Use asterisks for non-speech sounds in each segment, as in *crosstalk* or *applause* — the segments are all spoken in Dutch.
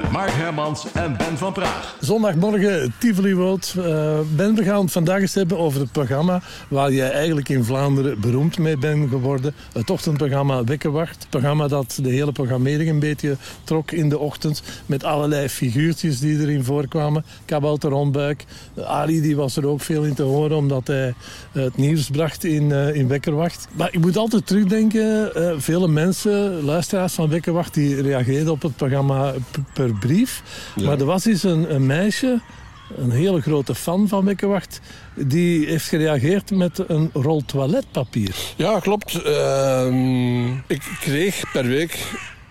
Met Mark Hermans en Ben van Praag. Zondagmorgen, Tivoli Road. Uh, ben, we gaan het vandaag eens hebben over het programma... waar jij eigenlijk in Vlaanderen beroemd mee bent geworden. Het ochtendprogramma Wekkenwacht. Het programma dat de hele programmering een beetje trok in de ochtend... met allerlei figuurtjes die erin voorkwamen. Kabouter Rondbuik. Ali die was er ook veel in te horen... omdat hij het nieuws bracht in, uh, in Wekkerwacht. Maar ik moet altijd terugdenken... Vele mensen, luisteraars van Wekkerwacht... die reageerden op het programma per brief. Ja. Maar er was eens een, een, meisje, een hele grote fan van Wekkenwacht... die heeft gereageerd met een rol toiletpapier. Ja, klopt. Uh, ik kreeg per week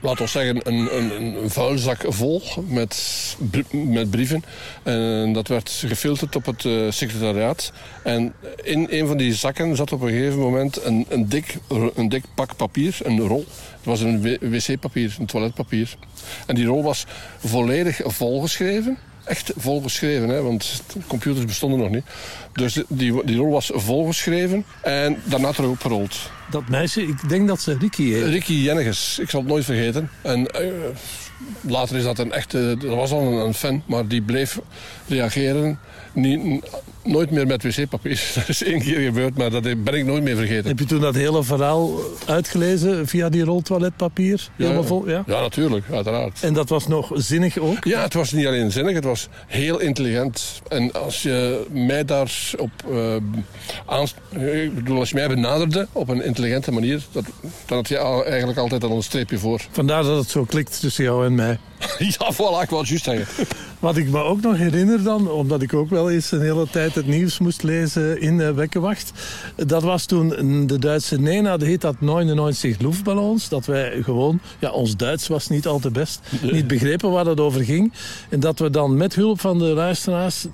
laten we zeggen, een, een, een vuilzak vol met, met brieven. En dat werd gefilterd op het uh, secretariaat. En in een van die zakken zat op een gegeven moment een, een, dik, een dik pak papier, een rol. Het was een wc-papier, een toiletpapier. En die rol was volledig volgeschreven echt volgeschreven, hè, want computers bestonden nog niet. Dus die, die rol was volgeschreven en daarna erop gerold. Dat meisje, ik denk dat ze Ricky heet. Ricky Jenniges, ik zal het nooit vergeten. En uh, later is dat een echte, dat was al een, een fan, maar die bleef reageren. Niet, nooit meer met wc-papier. *laughs* Dat is één keer gebeurd, maar dat ben ik nooit meer vergeten. Heb je toen dat hele verhaal uitgelezen via die roltoiletpapier? Ja, vol, ja? ja, natuurlijk, uiteraard. En dat was nog zinnig ook? Ja, het was niet alleen zinnig, het was heel intelligent. En als je mij daar op uh, aan, ik bedoel, als je mij benaderde op een intelligente manier, dat, dan had je eigenlijk altijd al een streepje voor. Vandaar dat het zo klikt tussen jou en mij. *laughs* ja, voilà, ik wou het juist zeggen. *laughs* Wat ik me ook nog herinner dan, omdat ik ook wel eens een hele tijd het nieuws moest lezen in uh, Wekkenwacht. Dat was toen de Duitse Nena, dat heet dat 99 Luftballons. Dat wij gewoon, ja, ons Duits was niet al te best, niet begrepen waar het over ging. En dat we dan met hulp van de luisteraars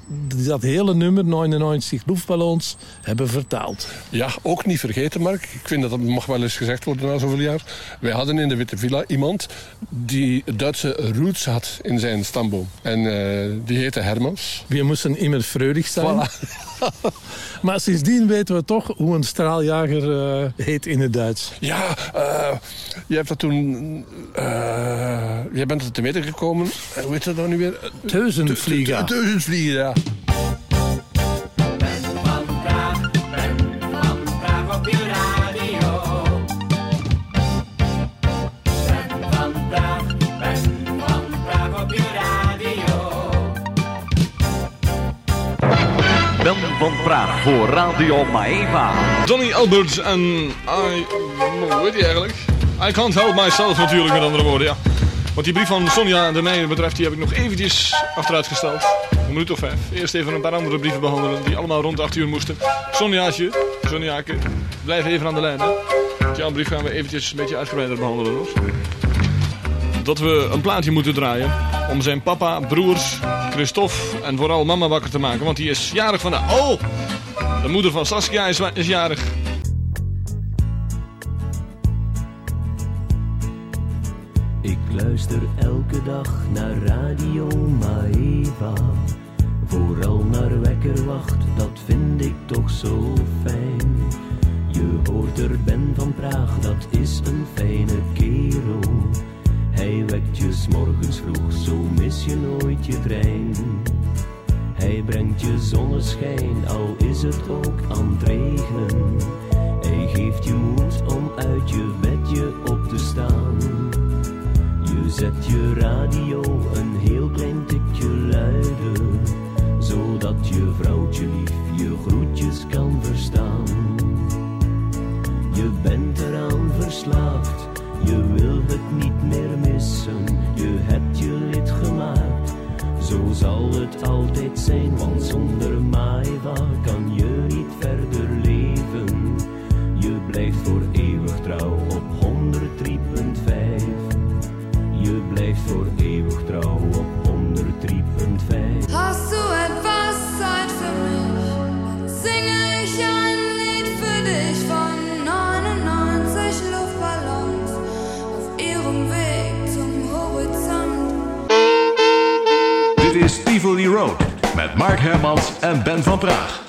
dat hele nummer 99 Luftballons hebben vertaald. Ja, ook niet vergeten, Mark. Ik vind dat dat mag wel eens gezegd worden na zoveel jaar. Wij hadden in de Witte Villa iemand die Duitse roots had in zijn stamboom. En uh, die heette Hermans. We moesten immer freudig zijn. Voilà. *laughs* maar sindsdien weten we toch hoe een straaljager uh, heet in het Duits. Ja, uh, je hebt dat toen... jij bent er te weten gekomen. hoe heet dat dan nu weer? Ja. Van Praag voor Radio Maeva. Donny Alberts en I... Hoe heet eigenlijk? I can't help myself natuurlijk, met andere woorden, ja. Want die brief van Sonja de mijne betreft, die heb ik nog eventjes achteruit gesteld. Een minuut of vijf. Eerst even een paar andere brieven behandelen, die allemaal rond 8 uur moesten. Sonjaatje, Sonjaake, blijf even aan de lijn, hè. Jouw brief gaan we eventjes een beetje uitgebreider behandelen, hoor dat we een plaatje moeten draaien. Om zijn papa, broers, Christophe en vooral mama wakker te maken. Want die is jarig vandaag. Oh! De moeder van Saskia is, is jarig. Ik luister elke dag naar Radio Maeva. Vooral naar Wekkerwacht, dat vind ik toch zo fijn. Je hoort er Ben van Praag, dat is een fijne kerel. Hij wekt je morgens vroeg, zo mis je nooit je trein. Hij brengt je zonneschijn, al is het ook aan het regenen. Hij geeft je moed om uit je bedje op te staan. Je zet je radio een heel klein tikje luider, zodat je vrouwtje het altijd zijn, want zonder Maiva kan je niet verder leven. Je blijft voor eeuwig trouw Tivoli Road met Mark Hermans en Ben van Praag.